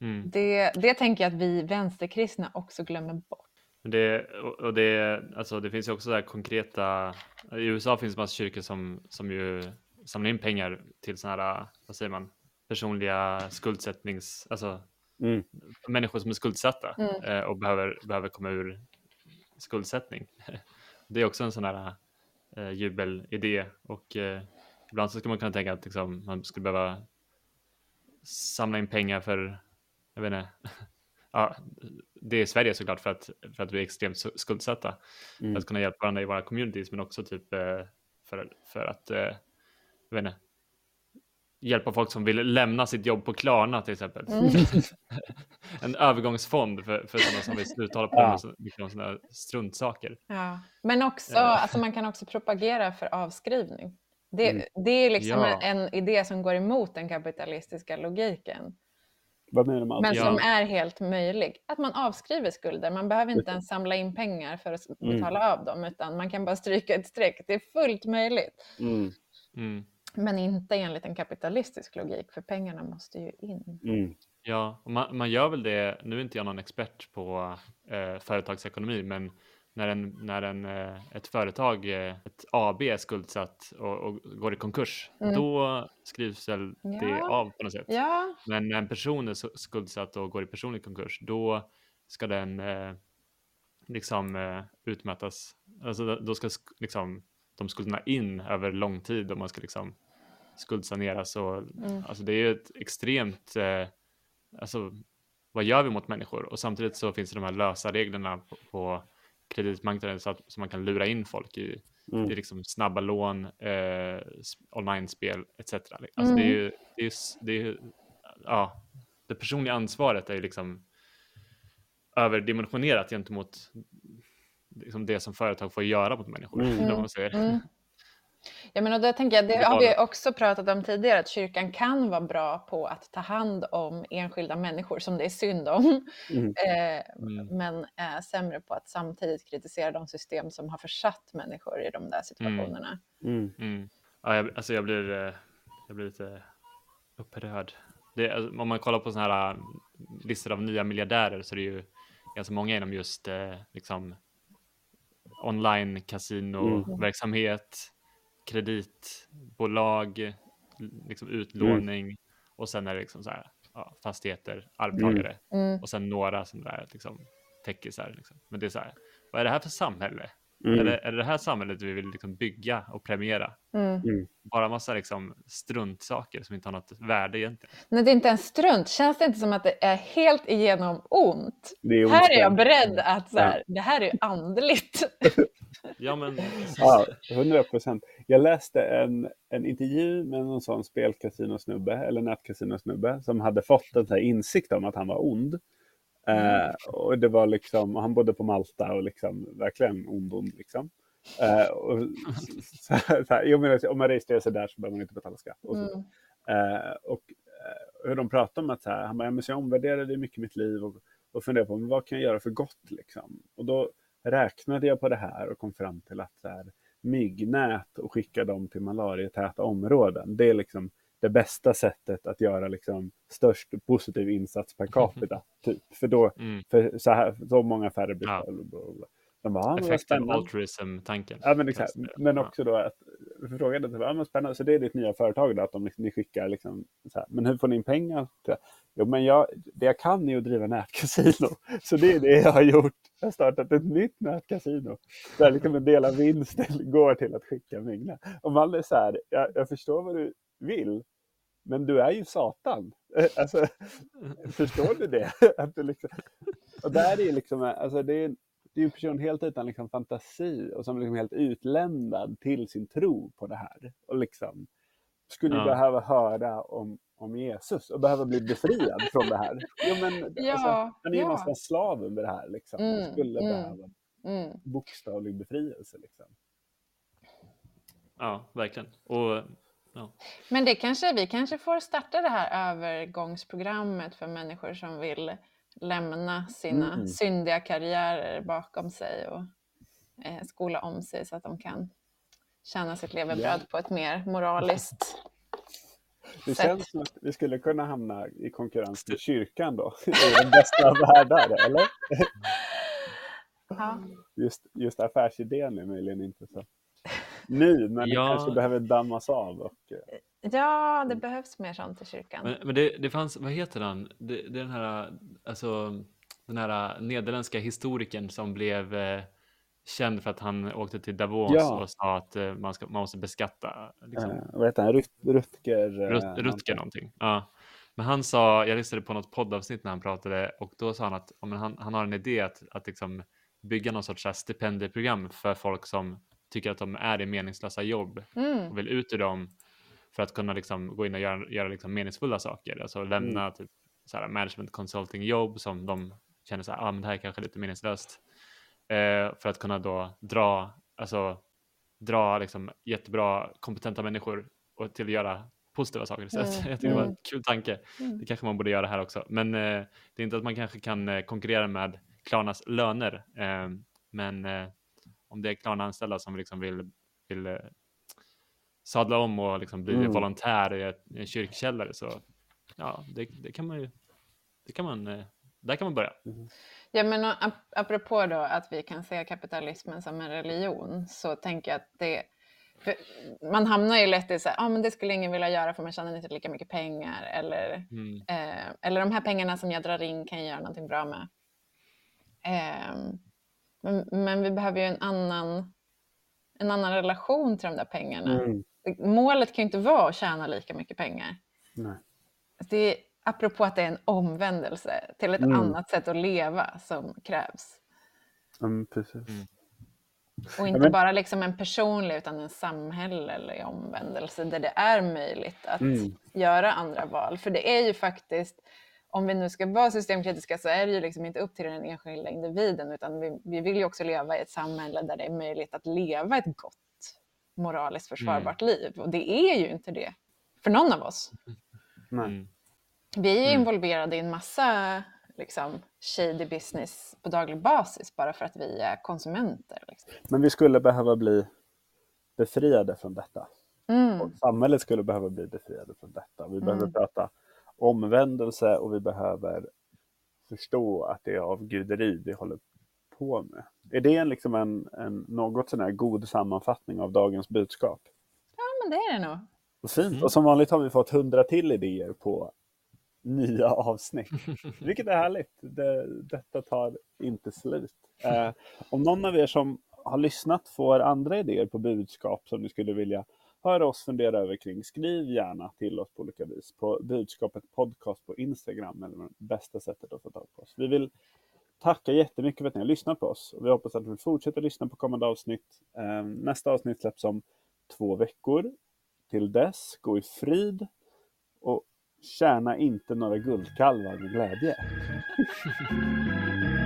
Speaker 3: mm.
Speaker 2: det. Det tänker jag att vi vänsterkristna också glömmer bort.
Speaker 3: Det, och det, alltså det finns ju också så här konkreta, i USA finns det massa kyrkor som, som ju samlar in pengar till sådana här, vad säger man, personliga skuldsättnings, alltså
Speaker 1: Mm.
Speaker 3: människor som är skuldsatta
Speaker 2: Mm.
Speaker 3: eh, och behöver, behöver komma ur skuldsättning. Det är också en sån här eh, jubelidé och eh, ibland så ska man kunna tänka att liksom, man skulle behöva samla in pengar för, jag vet inte, ja, det är Sverige såklart för att, för att vi är extremt skuldsatta
Speaker 1: Mm.
Speaker 3: för att kunna hjälpa varandra i våra communities men också typ eh, för, för att, eh, jag vet inte, hjälpa folk som vill lämna sitt jobb på Klarna till exempel.
Speaker 2: Mm.
Speaker 3: en övergångsfond för, för sådana som vill sluta hålla på
Speaker 1: Ja.
Speaker 3: med så- mycket om sådana struntsaker.
Speaker 2: Ja. Men också,
Speaker 3: Ja.
Speaker 2: alltså man kan också propagera för avskrivning. Det,
Speaker 1: Mm.
Speaker 2: det är liksom
Speaker 3: Ja.
Speaker 2: en, en idé som går emot den kapitalistiska logiken.
Speaker 1: Vad menar man?
Speaker 2: Men
Speaker 3: Ja.
Speaker 2: som är helt möjlig. Att man avskriver skulder. Man behöver inte ens samla in pengar för att
Speaker 1: Mm.
Speaker 2: betala av dem, utan man kan bara stryka ett streck. Det är fullt möjligt. Men inte enligt en kapitalistisk logik, för pengarna måste ju in.
Speaker 1: Mm.
Speaker 3: Ja, och man, man gör väl det, nu är inte jag någon expert på eh, företagsekonomi, men när, en, när en, eh, ett företag, eh, ett AB är skuldsatt och, och går i konkurs,
Speaker 2: Mm.
Speaker 3: då skrivs väl det
Speaker 2: Ja.
Speaker 3: av på något sätt.
Speaker 2: Ja,
Speaker 3: Men när en person är skuldsatt och går i personlig konkurs, då ska den eh, liksom eh, utmätas. Alltså då- ska sk- liksom de skulderna in över lång tid och man ska liksom skuldsaneras och
Speaker 2: Mm.
Speaker 3: alltså det är ju ett extremt, eh, alltså vad gör vi mot människor? Och samtidigt så finns det de här lösa reglerna på, på kreditmarknaden så att så man kan lura in folk i,
Speaker 1: Mm.
Speaker 3: i liksom snabba lån, eh, online-spel etc. Alltså det är ju, det är det är ja, det personliga ansvaret är ju liksom överdimensionerat gentemot liksom det som företag får göra mot människor.
Speaker 1: Mm.
Speaker 3: säger.
Speaker 2: Mm. Ja, men och det tänker jag, det har vi också pratat om tidigare, att kyrkan kan vara bra på att ta hand om enskilda människor som det är synd om,
Speaker 1: Mm.
Speaker 2: eh,
Speaker 3: Mm.
Speaker 2: men är sämre på att samtidigt kritisera de system som har försatt människor i de där situationerna.
Speaker 1: Mm.
Speaker 3: Mm. Ja, jag, alltså jag blir, eh, jag blir lite upprörd. Det, alltså, om man kollar på sådana här eh, listor av nya miljardärer så är det ju ganska många inom just eh, liksom online kasinoverksamhet, kreditbolag, liksom utlåning och sen är det liksom så här, ja, fastigheter, arvtagare
Speaker 2: Mm.
Speaker 3: och sen några som där liksom täckisar. Liksom. Men det är så här, vad är det här för samhälle?
Speaker 1: Mm.
Speaker 3: Är, det, är det det här samhället vi vill liksom bygga och premiera?
Speaker 2: Mm.
Speaker 3: Bara massa liksom struntsaker som inte har något värde egentligen.
Speaker 2: Nej, det är inte en strunt. Känns det inte som att det är helt igenom ont?
Speaker 1: Det är
Speaker 2: Här är jag beredd att så här, det här är andligt.
Speaker 3: Ja, men
Speaker 1: Ja, 100 procent. Jag läste en, en intervju med någon sån spelkasinosnubbe eller nätkasinosnubbe som hade fått en här insikt om att han var ond. Eh, och det var liksom, han bodde på Malta och liksom verkligen ond, ond liksom. Eh, och, så, här- så här, jag menar, om man registrerar sig där så behöver man inte betala skatt. Och.
Speaker 2: Mm.
Speaker 1: Eh, och hur de pratar om att så här, han bara, ja, men så jag omvärderade mycket mitt liv och, och funderade på men vad kan jag göra för gott liksom. Och då räknade jag på det här och kom fram till att så här, myggnät och skicka dem till malariatäta områden, det är liksom det bästa sättet att göra liksom störst positiv insats per capita. Typ. För då,
Speaker 3: mm,
Speaker 1: för så, här, så många färre blir
Speaker 3: Ja.
Speaker 1: Bara, spännande.
Speaker 3: altruism-tanken.
Speaker 1: Ja, men, exakt. Men också då att vi frågade, typ, ja, men spännande, så det är ditt nya företag då, att de, liksom- ni skickar liksom, så här, men hur får ni in pengar? till det?" Jo, men jag, det jag kan är att driva nätkasino, så det är det jag har gjort. Jag har startat ett nytt nätkasino, där liksom en del av vinsten går till att skicka myggnät. Och man är så här, jag, jag förstår vad du vill, men du är ju Satan. Eh, Alltså, förstår du det? Att du liksom, och där är liksom, alltså det är, det är en person helt utan liksom fantasi och som liksom helt utlämnad till sin tro på det här. Och liksom skulle
Speaker 3: Ja.
Speaker 1: behöva höra om, om Jesus och behöva bli befriad från det här. Jo, men,
Speaker 2: Ja,
Speaker 1: alltså, han är ju
Speaker 2: ja.
Speaker 1: någonstans slav under det här. Liksom.
Speaker 2: Mm,
Speaker 1: och skulle
Speaker 2: mm.
Speaker 1: behöva
Speaker 2: Mm.
Speaker 1: bokstavlig befrielse. Liksom.
Speaker 3: Ja, verkligen. Och ja,
Speaker 2: Men det kanske, vi kanske får starta det här övergångsprogrammet för människor som vill lämna sina
Speaker 1: Mm.
Speaker 2: syndiga karriärer bakom sig och eh, skola om sig så att de kan tjäna sitt levebröd på ett mer moraliskt
Speaker 1: Det
Speaker 2: Sätt.
Speaker 1: känns som att vi skulle kunna hamna i konkurrens med kyrkan då. I den bästa av världar, eller?
Speaker 2: Ja.
Speaker 1: Just, just affärsidén är möjligen inte så ny, men
Speaker 3: Ja.
Speaker 1: det kanske behöver dammas av. Och, eh,
Speaker 2: ja, det behövs mer sånt i kyrkan.
Speaker 3: Men, men det, det fanns, vad heter han? Det, det är den här, alltså, den här nederländska historikern som blev eh, känd för att han åkte till Davos
Speaker 1: Ja.
Speaker 3: och sa att eh, man, ska, man måste beskatta liksom,
Speaker 1: eh, vad heter han? Rut, Rutger? eh,
Speaker 3: Rut,
Speaker 1: någonting.
Speaker 3: Rutger någonting. Ja. Men han sa, jag lyssnade på något poddavsnitt när han pratade och då sa han att ja, men han, han har en idé att, att liksom bygga någon sorts stipendieprogram för folk som tycker att de är i meningslösa jobb
Speaker 2: Mm.
Speaker 3: och vill ut ur dem för att kunna liksom gå in och göra, göra liksom meningsfulla saker. Alltså lämna
Speaker 1: Mm.
Speaker 3: typ så här management consulting jobb som de känner så här, ah, men det här är kanske lite meningslöst. Eh, för att kunna då dra, alltså dra liksom jättebra kompetenta människor och till att göra positiva saker istället.
Speaker 2: Mm,
Speaker 3: Jag tycker det var en kul tanke.
Speaker 2: Mm.
Speaker 3: Det kanske man borde göra här också. Men eh, det är inte att man kanske kan eh, konkurrera med Klarnas löner. Eh, men eh, om det är Klarna-anställda som liksom vill, vill eh, sadla om och liksom bli
Speaker 1: Mm.
Speaker 3: volontär i, en kyrkkällare så ja, det, det kan man ju det kan man eh, där kan man börja.
Speaker 2: Ja, men ap apropå då att vi kan se kapitalismen som en religion så tänker jag att det man hamnar ju lätt i så här, ah, men det skulle ingen vilja göra för man tjänar inte lika mycket pengar eller, mm. eh, eller de här pengarna som jag drar in kan jag göra någonting bra med. Eh, men, men, vi behöver ju en annan, en annan relation till de där pengarna. Mm. Målet kan ju inte vara att tjäna lika mycket pengar.
Speaker 1: Nej.
Speaker 2: Det är apropå att det är en omvändelse till ett mm. annat sätt att leva som krävs.
Speaker 1: Mm, precis. Mm.
Speaker 2: Och inte bara liksom en personlig utan en samhällelig omvändelse där det är möjligt att mm. göra andra val. För det är ju faktiskt, om vi nu ska vara systemkritiska så är det ju liksom inte upp till den enskilda individen utan vi, vi vill ju också leva i ett samhälle där det är möjligt att leva ett gott moraliskt försvarbart mm. liv. Och det är ju inte det för någon av oss.
Speaker 1: Mm.
Speaker 2: Vi är involverade i en massa liksom, shady business på daglig basis bara för att vi är konsumenter. Liksom.
Speaker 1: Men vi skulle behöva bli befriade från detta.
Speaker 2: Mm.
Speaker 1: Och samhället skulle behöva bli befriade från detta. Vi behöver mm. prata omvändelse och vi behöver förstå att det är avguderi vi håller på med. Är det liksom en, en något sån här god sammanfattning av dagens budskap?
Speaker 2: Ja, men det är det nog.
Speaker 1: Och fint. Mm. Och som vanligt har vi fått hundra till idéer på nya avsnitt. Vilket är härligt. Det, detta tar inte slut. Eh, om någon av er som har lyssnat får andra idéer på budskap som ni skulle vilja höra oss fundera över kring, skriv gärna till oss på olika vis på budskapet podcast på Instagram eller det bästa sättet att få tag på oss. Vi vill tacka jättemycket för att ni har lyssnat på oss och vi hoppas att ni fortsätter lyssna på kommande avsnitt. Ehm, nästa avsnitt släpps om två veckor. Till dess, gå i frid och tjäna inte några guldkalvar med glädje.